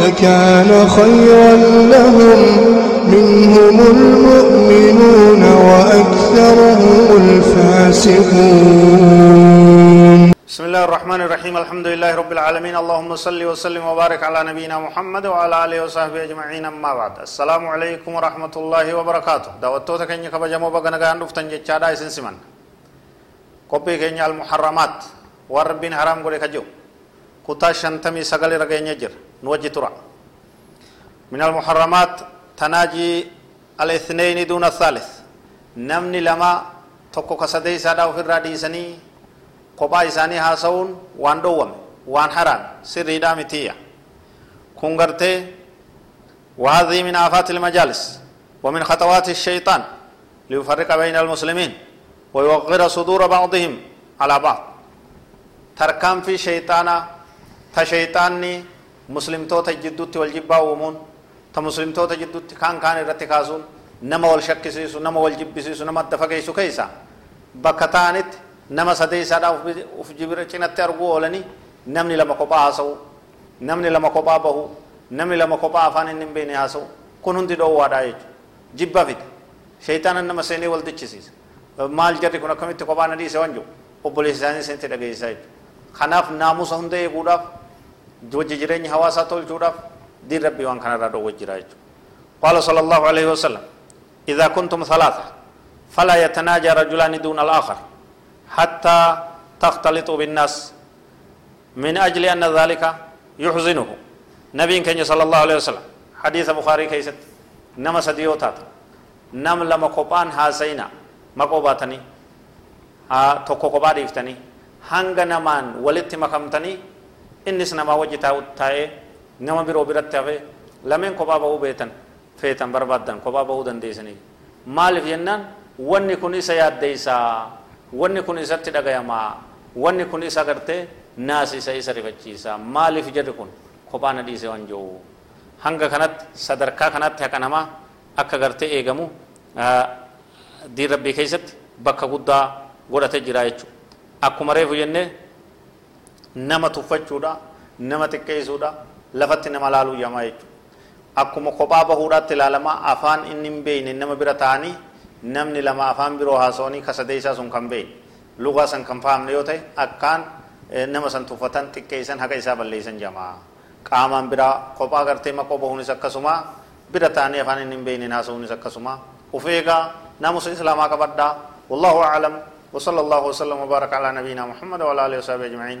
لكان خيرا لهم منهم المؤمنون وأكثرهم الفاسقون. بسم الله الرحمن الرحيم. الحمد لله رب العالمين. اللهم صل وسلم وبارك على نبينا محمد وعلى آله وصحبه أجمعين. أما بعد السلام عليكم ورحمة الله وبركاته. دعوتوتا كenya kabajamoo baga nagaan dhuftan jechaadha isin siman qophii keenya almuharramaat waan rabbiin haraam godhe ka jiru kutaa نوجه ترى. من المحرمات تناجي الاثنين دون الثالث. نمني لما تكو كسدي سادا في الرادي سني قبا إساني هاسون وان دوام وان حران سر ريدامي تيا. كونغرتي وهذه من آفات المجالس ومن خطوات الشيطان ليفرق بين المسلمين ويوغر صدور بعضهم على بعض. تركم في شيطانا تشيطاني مسلم توتا جدوت والجبا ومون تمسلم توتا جدوت كان كان الرتكازون نما والشك سيسو نما والجب سيسو نما الدفقيسو كيسا بكتانت nama sadeeysaadha uf jibira cinatti arguu oolanii namni lama kophaa haasa'u namni lama kophaa bahu namni lama kophaa afaan inni hin beekne haasa'u kun hundi dhoowwaadha jechuudha jibba fide sheeytaana nama seenee wal dichisiisa maal jarri kun akkamitti kophaa na dhiise waan jiru obboleessi isaanii seente dhageessaa jechuudha kanaaf naamusa hunda eeguudhaaf wajji jireenya hawaasaa tolchuudhaaf diin rabbii waan kanarraa dhoowwa jira jechuudha قال صلى الله عليه وسلم إذا كنتم ثلاثة فلا يتناجى رجلان دون الآخر حتى تختلطوا بالناس من أجل أن ذلك يحزنه نبي كان صلى الله عليه وسلم حديث بخاري كيست نما سديوتات نم لما قبان هاسينا مقوباتني ها توكو قبا ديفتني hanga namaan walitti innis namaa wajji taa'ee nama biroo biratti hafe lameen kophaa bahuu beetan feetan barbaaddan kophaa bahuu dandeessanii maaliif jennaan wanni kun isa yaaddeessaa wanni kun isatti dhagayamaa wanni kun isa gartee naasisa isa rifachiisa maaliif jedhu kun kophaa na dhiise waan jiru hanga kanatti sadarkaa kanatti haqa namaa akka gartee eegamu diin keessatti bakka guddaa godhate jira jechuudha akkuma reefu jennee nama tuffachuudha nama xiqqeessuudha lafatti nama laaluu yamaa jechuudha akkuma kophaa bahuudhaatti ilaalamaa afaan inni hin beekne nama bira ta'anii namni lama afaan biroo haasawanii kasadeessaa sun kan beekne lugaa san kan fahamne yoo ta'e akkaan nama san tuffatan xiqqeessan haqa isaa balleessan jamaa qaamaan biraa kophaa gartee maqoo bahuunis akkasuma bira ta'anii afaan inni hin beekne haasawuunis akkasuma uf eegaa naamusa islaamaa qabadhaa wallahu aclam وصلى الله وسلم وبارك على نبينا محمد وعلى اله وصحبه اجمعين